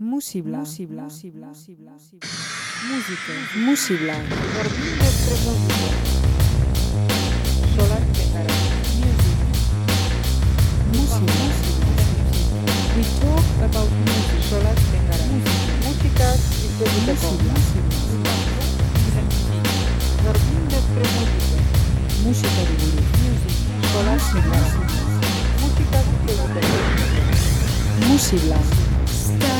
Músibla. Músibla. Músibla. Músibla. Música. Músibla. Solar Petara. Music. Música. We talk about music. Solar Música y Música. De Música de Guru. Solar Petara.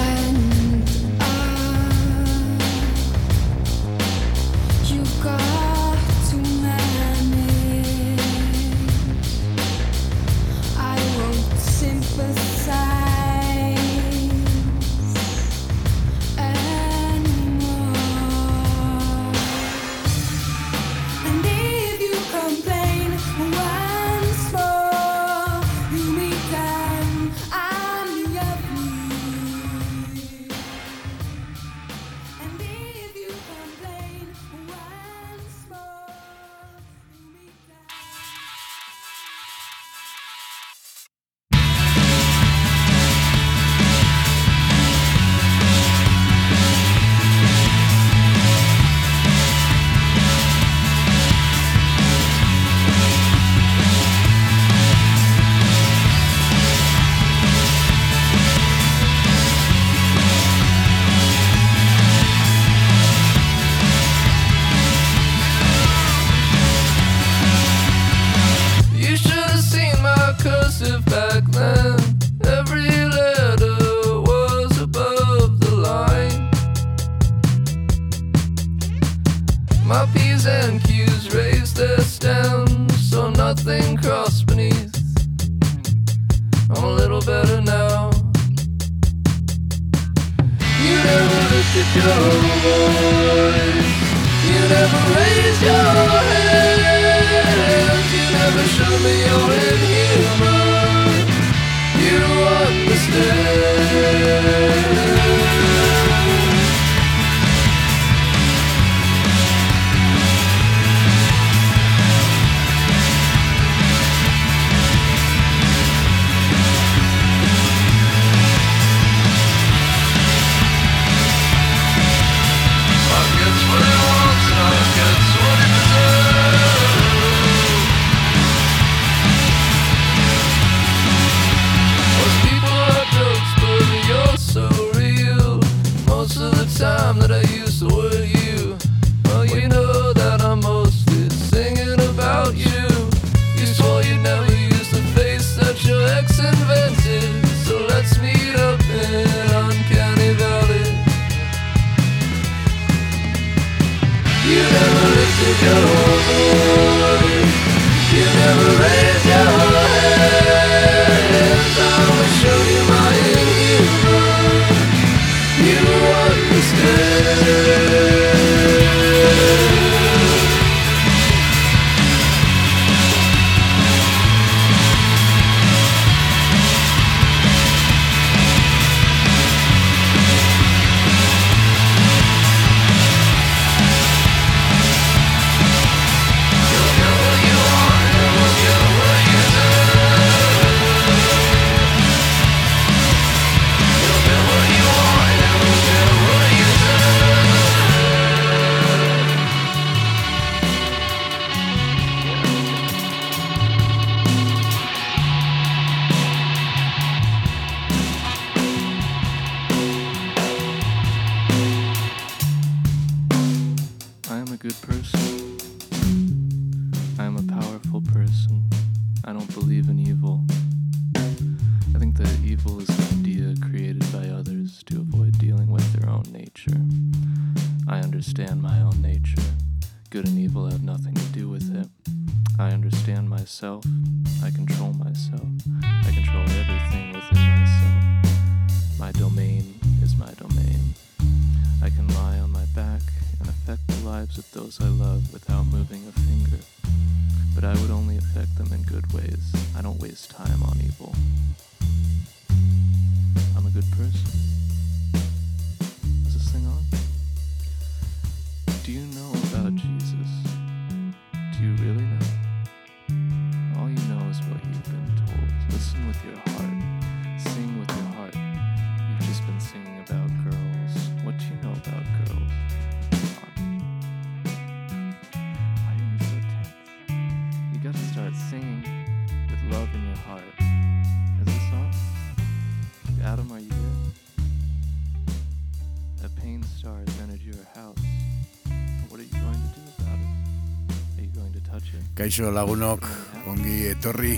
Kaixo lagunok, ongi etorri,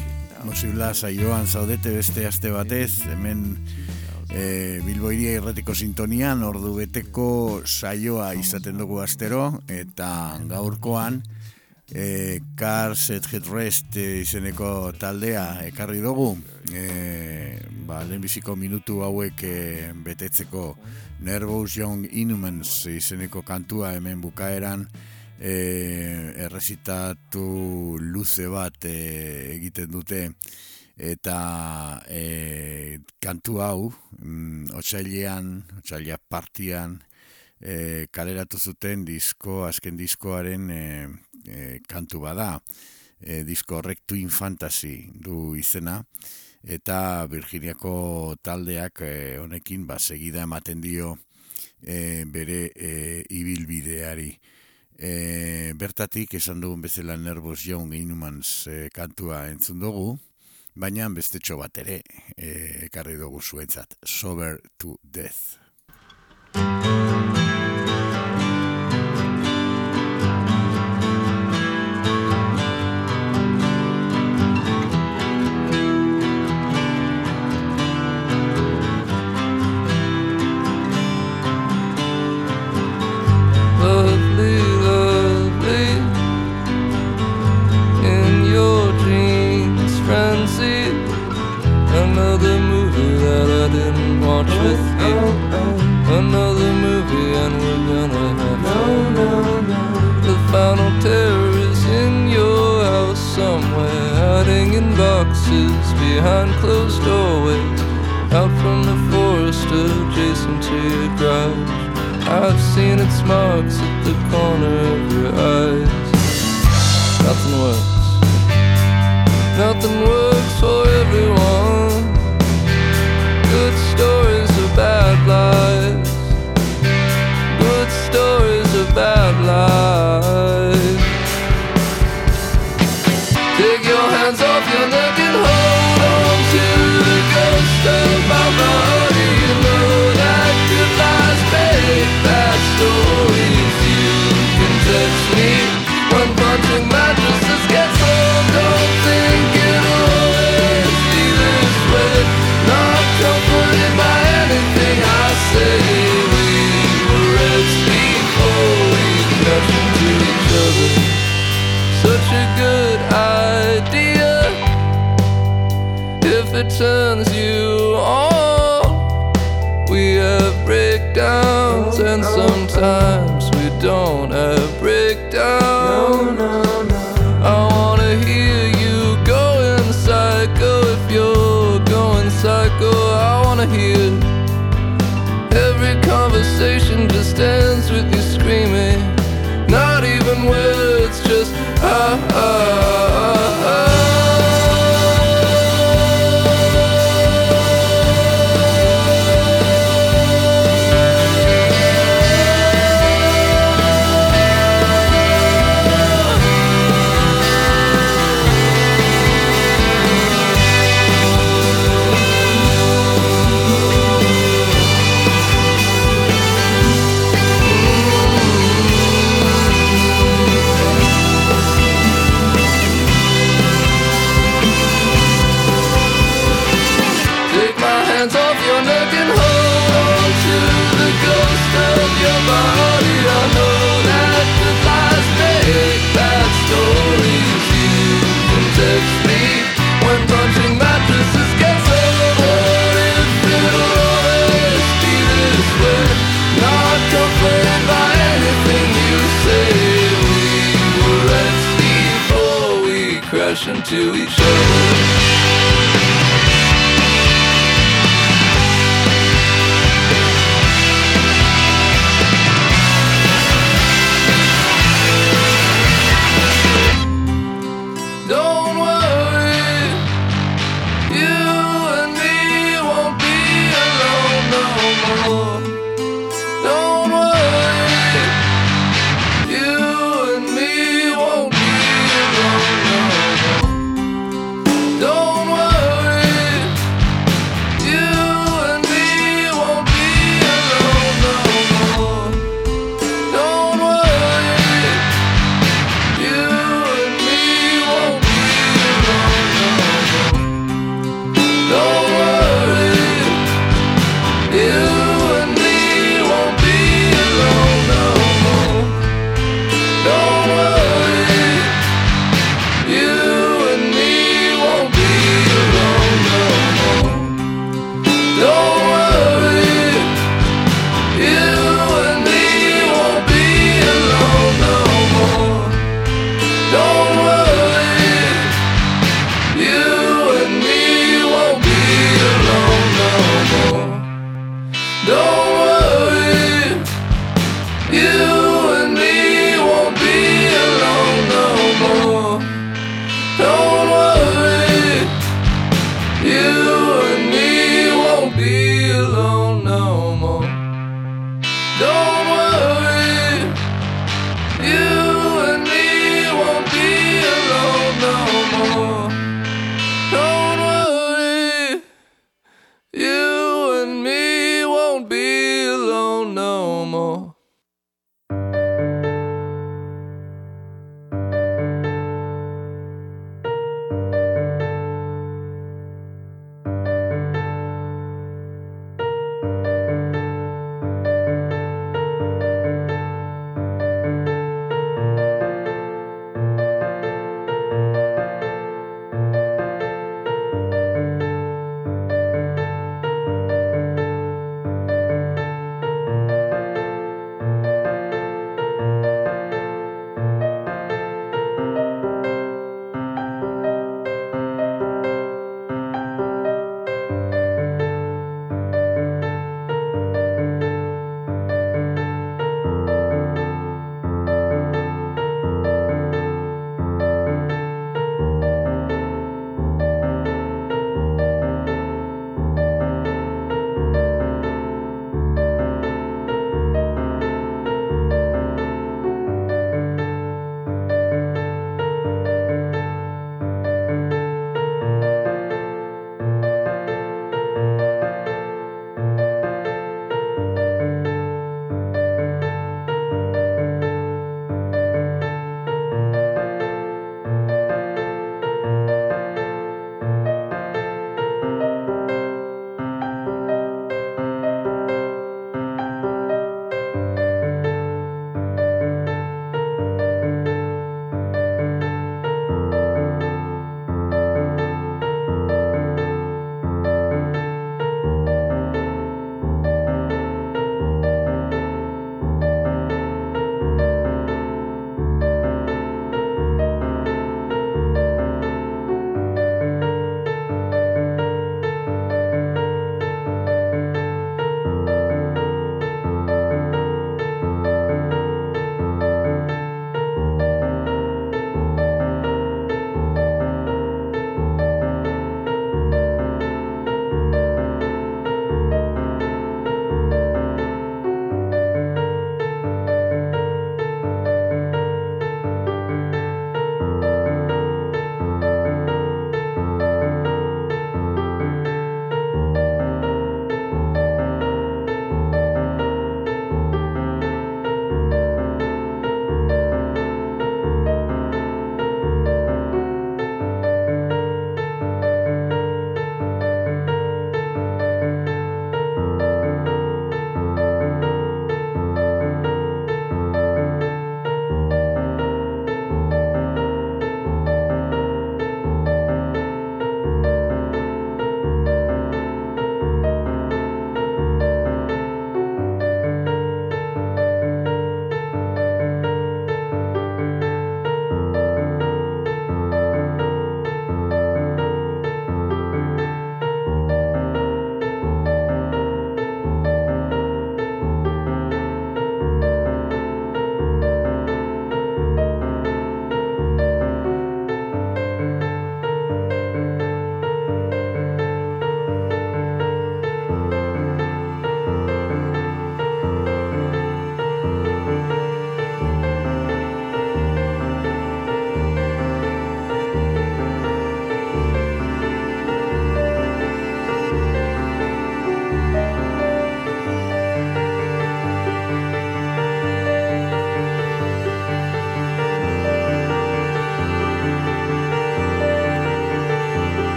musibla saioan zaudete beste aste batez, hemen e, Bilboiria irratiko sintonian, ordu beteko saioa izaten dugu astero, eta gaurkoan, e, Cars et Headrest e, izeneko taldea ekarri dugu, e, ba, lehenbiziko minutu hauek e, betetzeko Nervous Young Inhumans izeneko kantua hemen bukaeran, e, errezitatu luze bat e, egiten dute. Eta e, kantu hau mm, otsailean, otsaila partian e, kaleratu zuten disko, azken diskoaren e, e, kantu bada e, disko horrek Twin Fantasy du izena. Eta Virginiako taldeak e, honekin ba, segida ematen dio e, bere e, ibilbideari e, bertatik esan dugun bezala Nervous Young Inhumans e, kantua entzun dugu, baina bestetxo bat ere e, ekarri dugu zuentzat, Sober to Death. Watch oh, with you. Oh, oh. Another movie, and we're gonna have fun. The final terror is in your house somewhere, hiding in boxes behind closed doorways. Out from the forest adjacent to your garage. I've seen its marks at the corner of your eyes. Nothing works. Nothing works the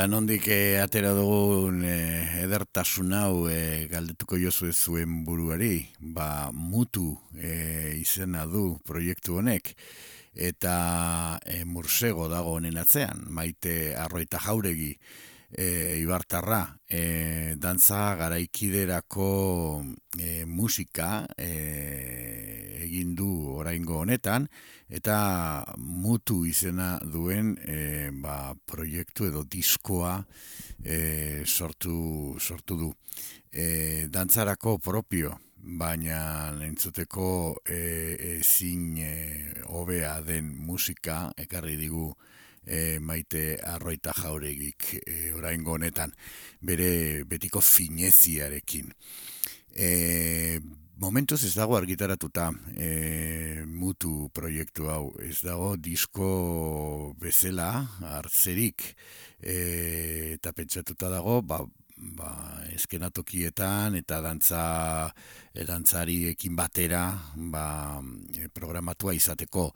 Eta nondik eh, atera dugun eh, edertasun hau eh, galdetuko jozu zuen buruari, ba mutu eh, izena du proiektu honek, eta eh, mursego dago honen atzean, maite arroita jauregi, e, ibartarra, e, dantza garaikiderako e, musika e, egin du oraingo honetan, eta mutu izena duen e, ba, proiektu edo diskoa e, sortu, sortu du. E, dantzarako propio, baina entzuteko e, ezin e, hobea den musika ekarri digu e, maite arroita jauregik e, oraingo honetan bere betiko fineziarekin. E, momentuz ez dago argitaratuta e, mutu proiektu hau, ez dago disko bezala hartzerik e, eta pentsatuta dago ba, ba, eskenatokietan eta dantza e, dantzariekin batera ba, e, programatua izateko.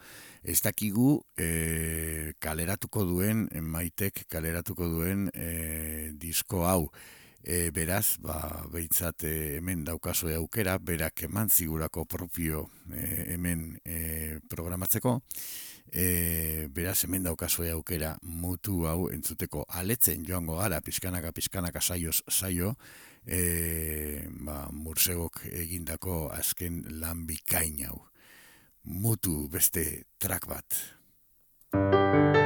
Ez dakigu e, kaleratuko duen, maitek kaleratuko duen e, disko hau. E, beraz, ba, behitzat e, hemen daukazue aukera, berak eman zigurako propio e, hemen e, programatzeko, e, beraz hemen daukazue aukera mutu hau entzuteko aletzen joango gara, pizkanaka, pizkanaka saioz saio, e, ba, mursegok egindako azken lan bikain hau. Mutu beste track bat.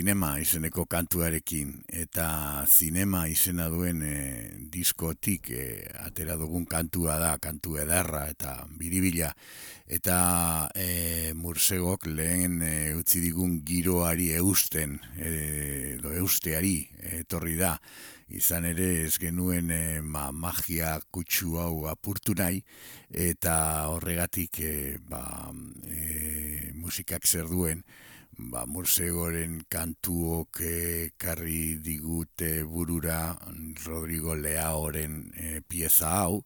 Zinema izeneko kantuarekin eta zinema izena duen e, diskotik e, atera dugun kantua da, kantu edarra eta biribila. Eta e, mursegok lehen e, utzi digun giroari eusten e, edo eusteari etorri da. Izan ere ez genuen e, ma, magia kutsu hau apurtu nahi eta horregatik e, ba, e, musikak zer duen ba, Mursegoren kantuok karri digute burura Rodrigo Leaoren e, pieza hau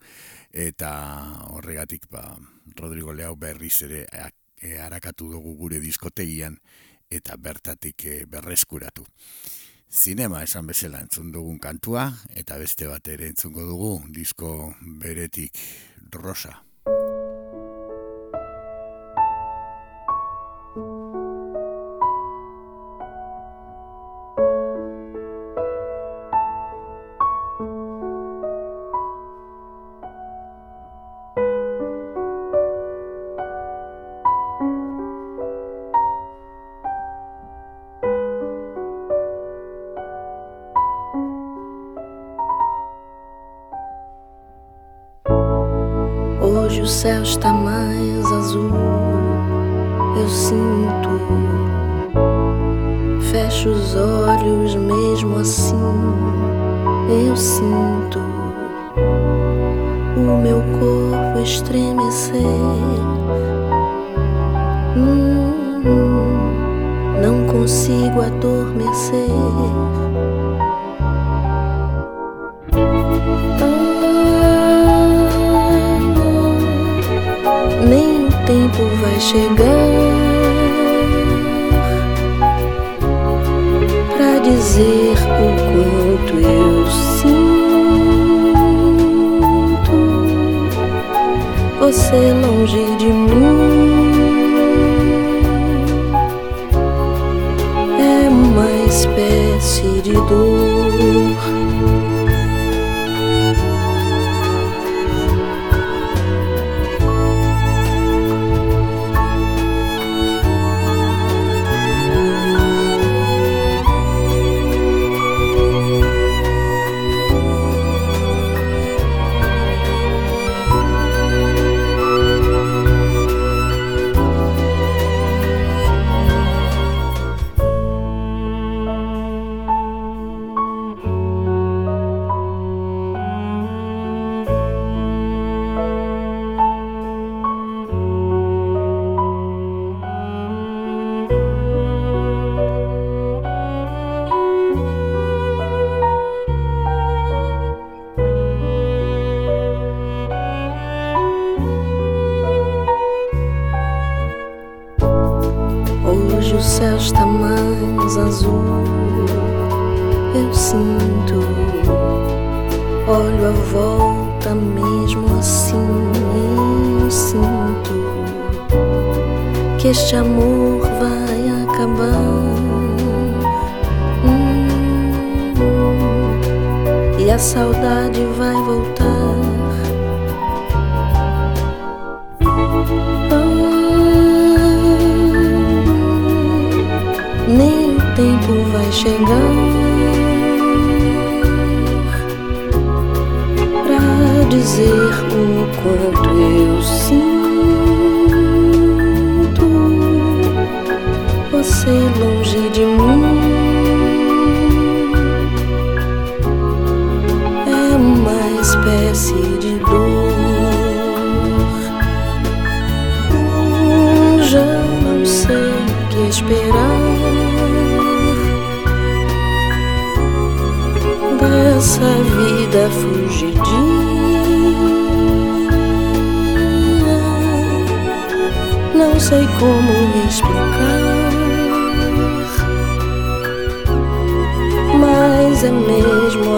eta horregatik ba, Rodrigo Leao berriz ere e, harakatu dugu gure diskotegian eta bertatik e, berreskuratu. Zinema esan bezala entzun dugun kantua eta beste bat ere entzungo dugu disko beretik rosa.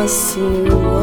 abraço.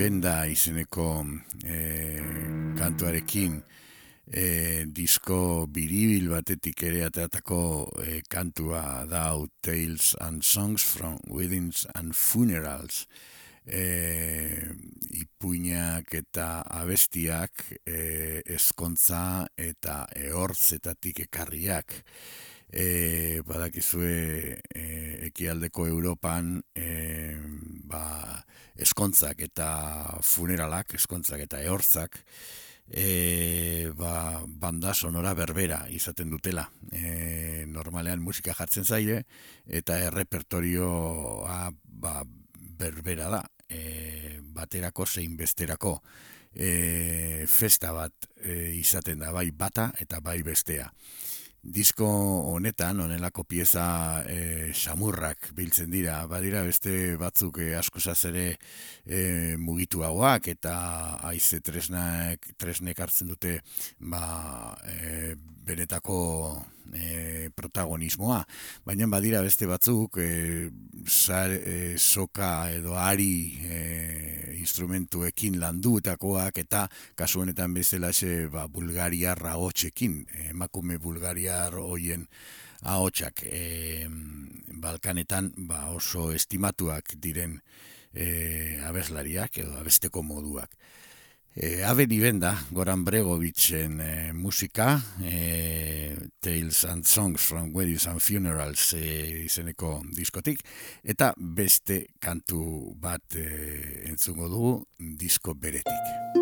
Benda izeneko e, kantuarekin e, disko biribil batetik ere ateratako e, kantua da hau, Tales and Songs from Weddings and Funerals. E, ipuinak eta abestiak e, ezkontza eta ehortzetatik ekarriak e, badakizue e, ekialdeko Europan e, ba, eskontzak eta funeralak, eskontzak eta ehortzak e, ba, banda sonora berbera izaten dutela. E, normalean musika jartzen zaile eta errepertorioa ba, berbera da. E, baterako zein besterako e, festa bat e, izaten da, bai bata eta bai bestea. Disko honetan, honelako pieza e, samurrak biltzen dira, badira beste batzuk e, askozaz ere e, mugituagoak eta haize tresnak, tresnek hartzen dute ba, e, benetako e, protagonismoa. Baina badira beste batzuk e, sar, e, soka edo ari e, instrumentuekin landuetakoak eta kasu honetan bezalaxe ba, bulgariar ahotsekin, emakume bulgariar hoien ahotsak e, Balkanetan ba, oso estimatuak diren e, abeslariak edo abesteko moduak. E, Abeni benda, Goran Bregovicen e, musika, e, Tales and Songs from Weddings and Funerals e, izeneko diskotik, eta beste kantu bat e, entzungo dugu disko beretik.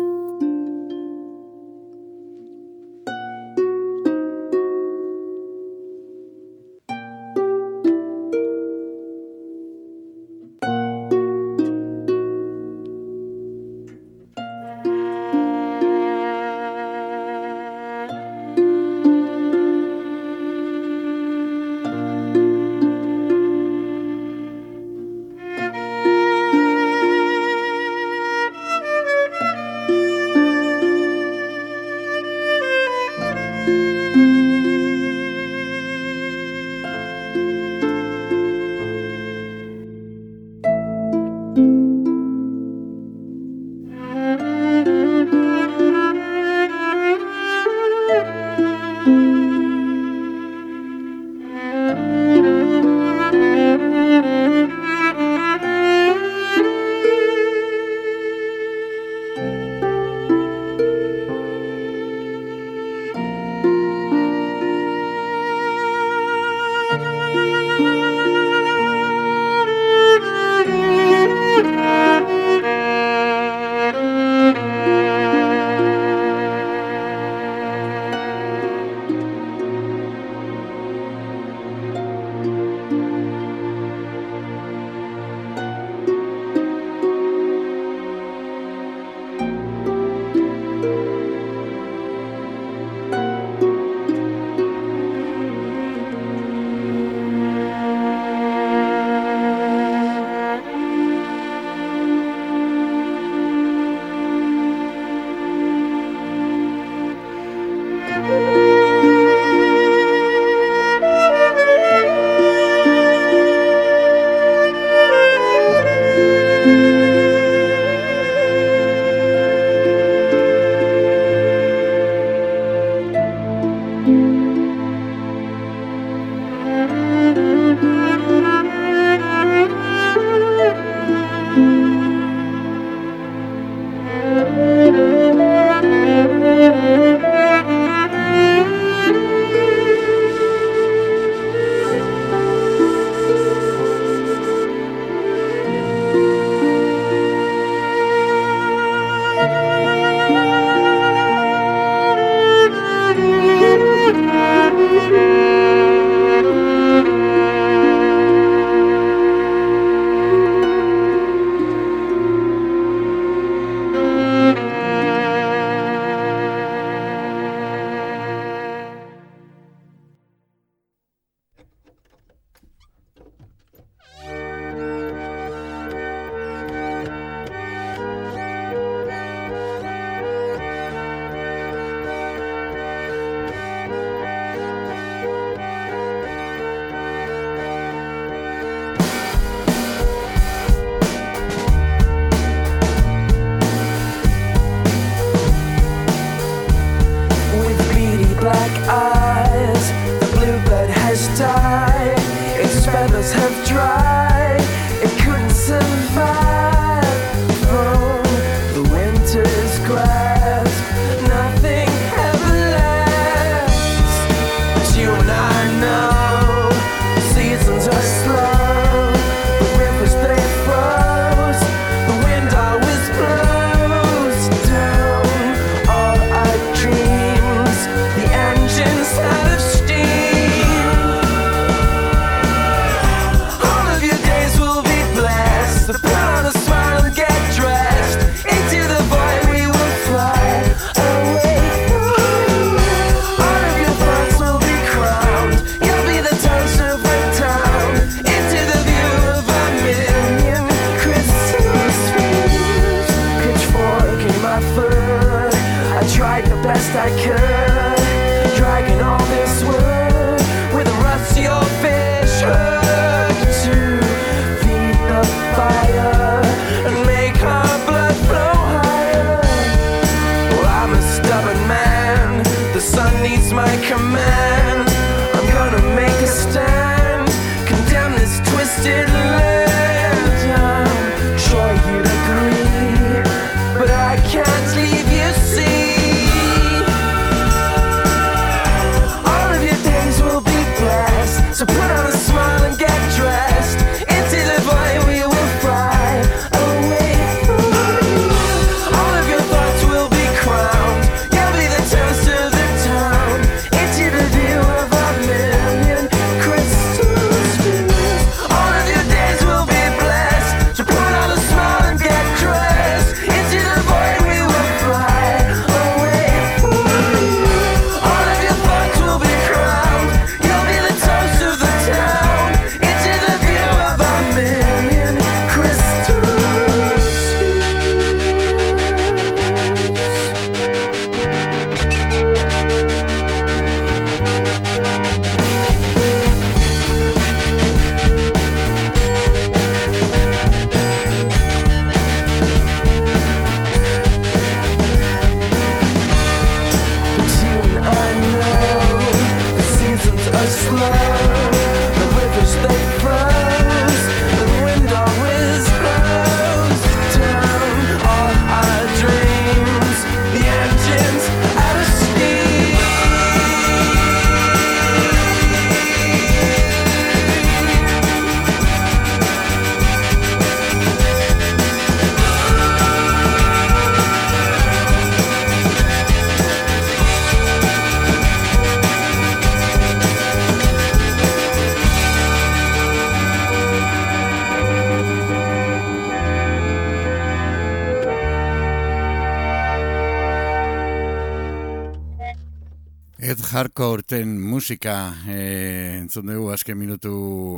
musika e, entzun dugu azken minutu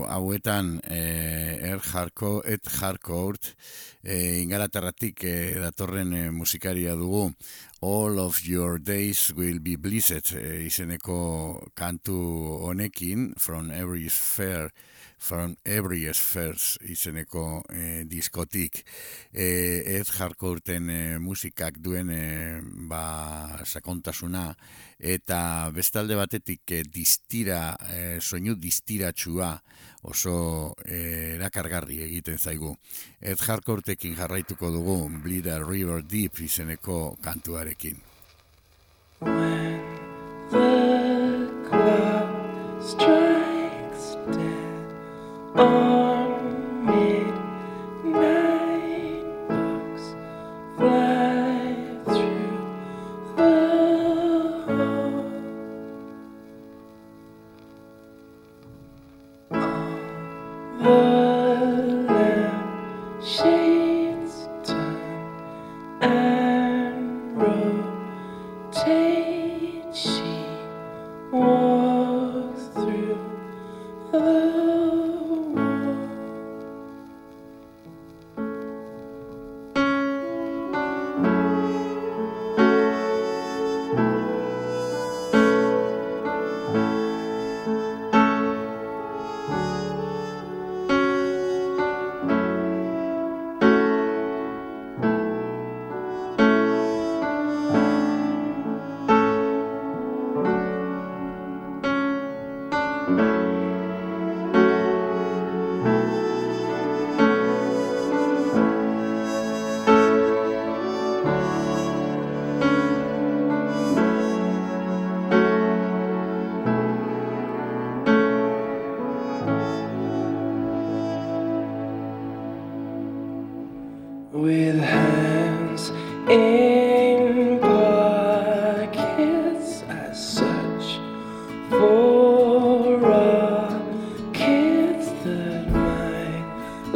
hauetan e, er jarko et jarko urt e, eh, ingaraterratik e, datorren e, musikaria dugu. All of your days will be blessed e, izeneko kantu honekin from every fair From Every Spheres izeneko e, diskotik. E, ez jarko urten e, eh, musikak duen e, ba, sakontasuna eta bestalde batetik e, distira, e, soinu distiratsua oso erakargarri egiten zaigu. Ez jarko urtekin jarraituko dugu Bleed a River Deep izeneko kantuarekin. When Oh.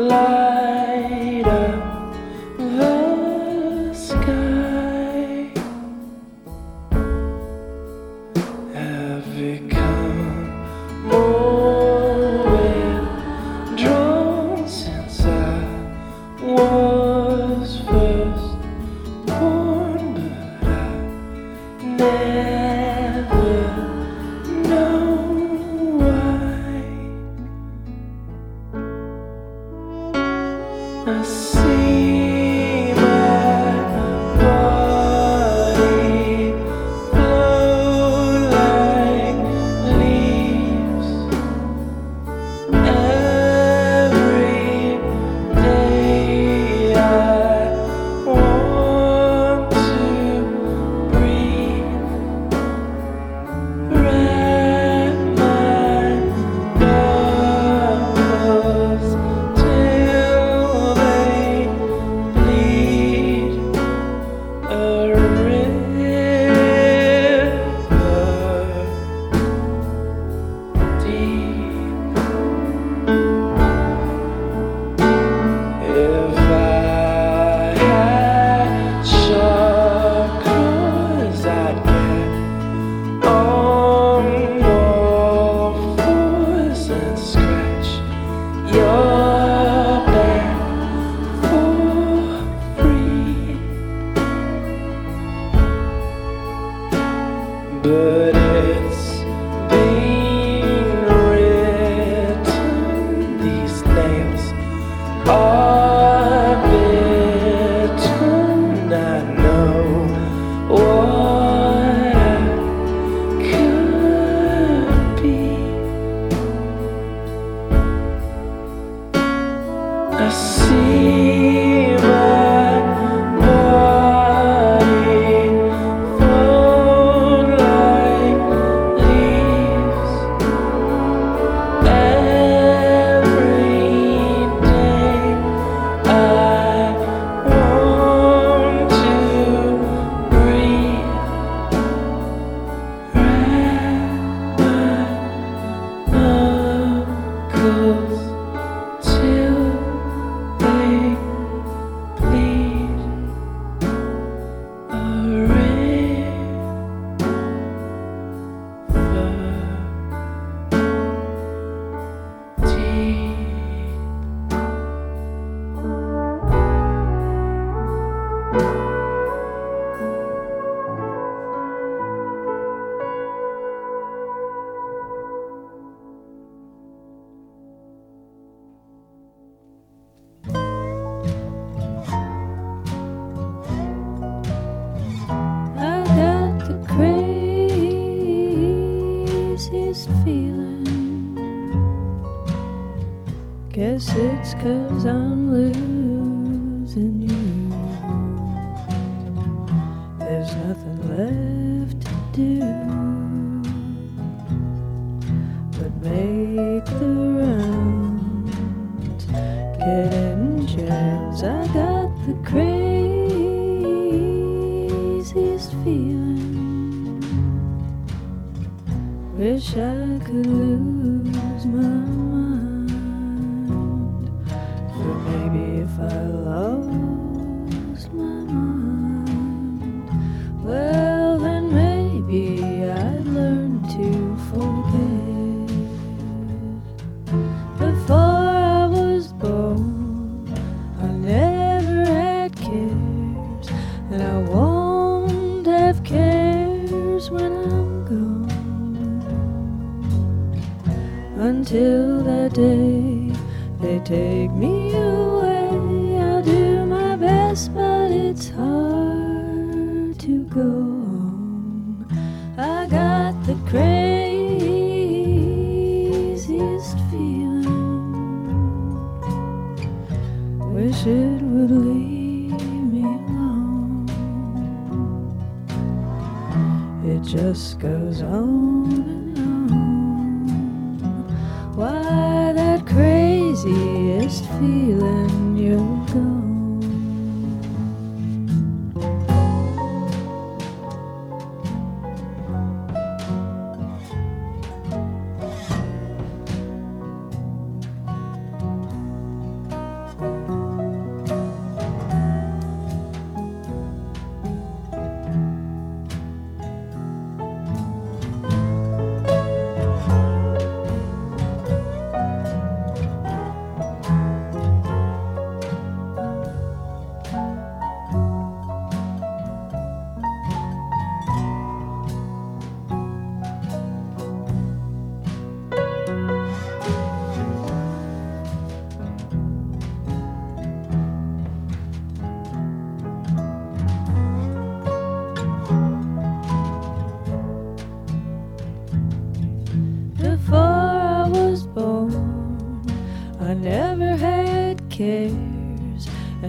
love. Wish I could lose my mind, but maybe if I lost day they take me away, I'll do my best, but it's hard to go on. I got the craziest feeling. Wish it would leave me alone. It just goes on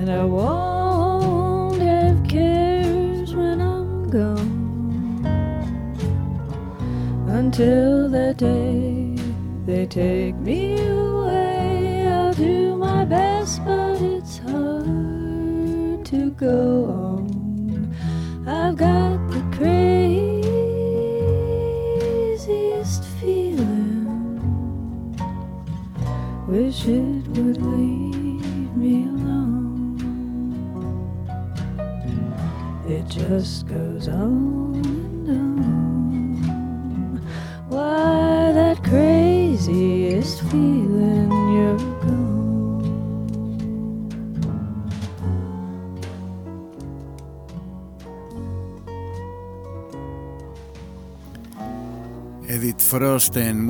and I won't have cares when I'm gone. Until that day they take me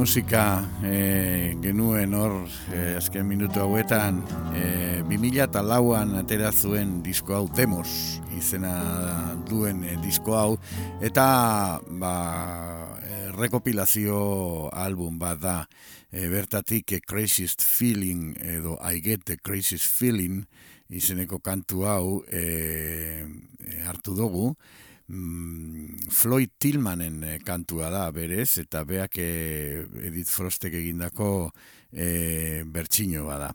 musika e, genuen hor e, azken minutu hauetan e, 2004an atera zuen disko hau Demos izena duen e, disko hau. Eta ba, e, rekopilazio album bat da e, bertatik e, Craziest Feeling edo I Get the Craziest Feeling izeneko kantu hau e, e, hartu dugu mm, Floyd Tillmanen e, kantua da berez eta beak e, Edith Frostek egindako e, bertsino bada.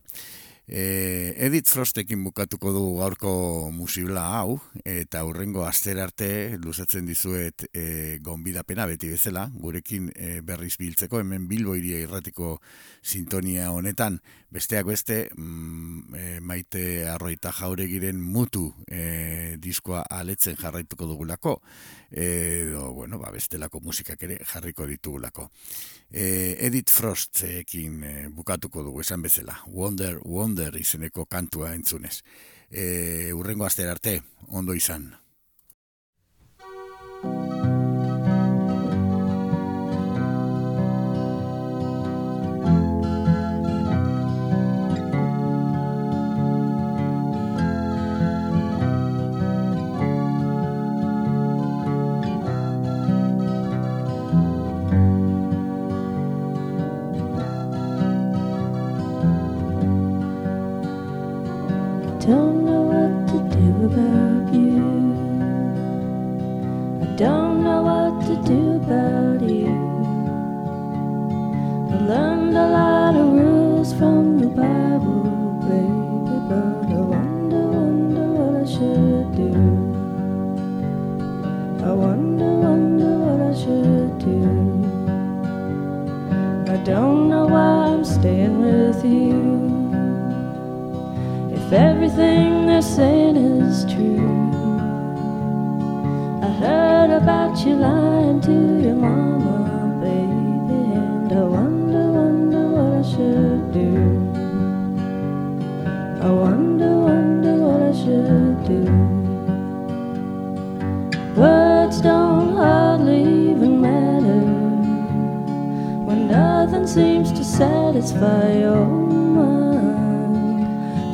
E, Edith Frostekin bukatuko du gaurko musibla hau, eta hurrengo aster arte luzatzen dizuet e, gonbidapena beti bezala, gurekin e, berriz biltzeko, hemen Bilbo iria irratiko sintonia honetan, besteak beste, mm, e, maite arroita jauregiren mutu e, diskoa aletzen jarraituko dugulako, edo, bueno, ba, bestelako musikak ere jarriko ditugulako. E, Edith Frostekin e, bukatuko dugu esan bezala, Wonder, Wonder izeneko kantua entzunez. E, urrengo aster arte, ondo izan. Satisfy your mind.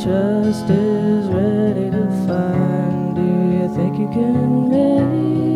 Trust is ready to find. Do you think you can make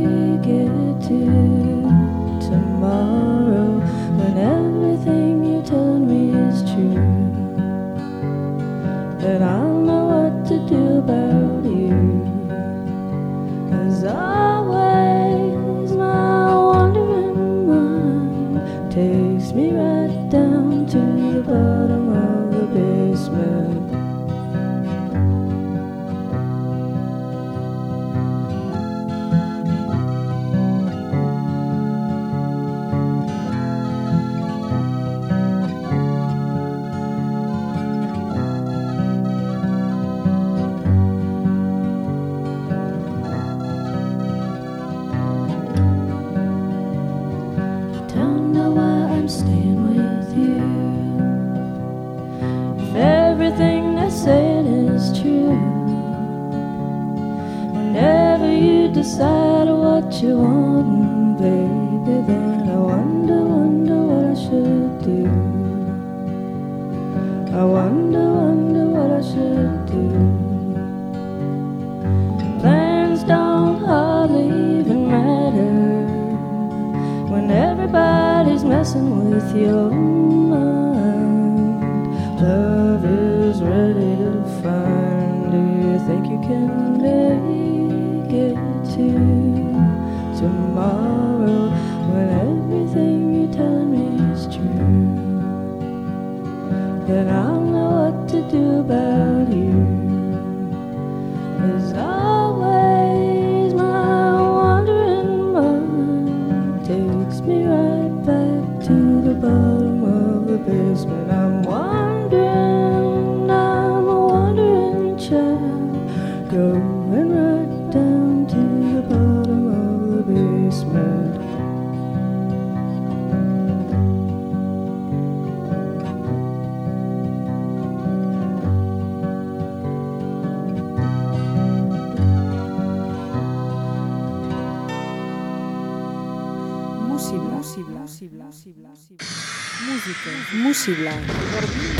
you want, baby, then I wonder, wonder what I should do. I wonder, wonder what I should do. Plans don't hardly even matter when everybody's messing with your Música. Musibla.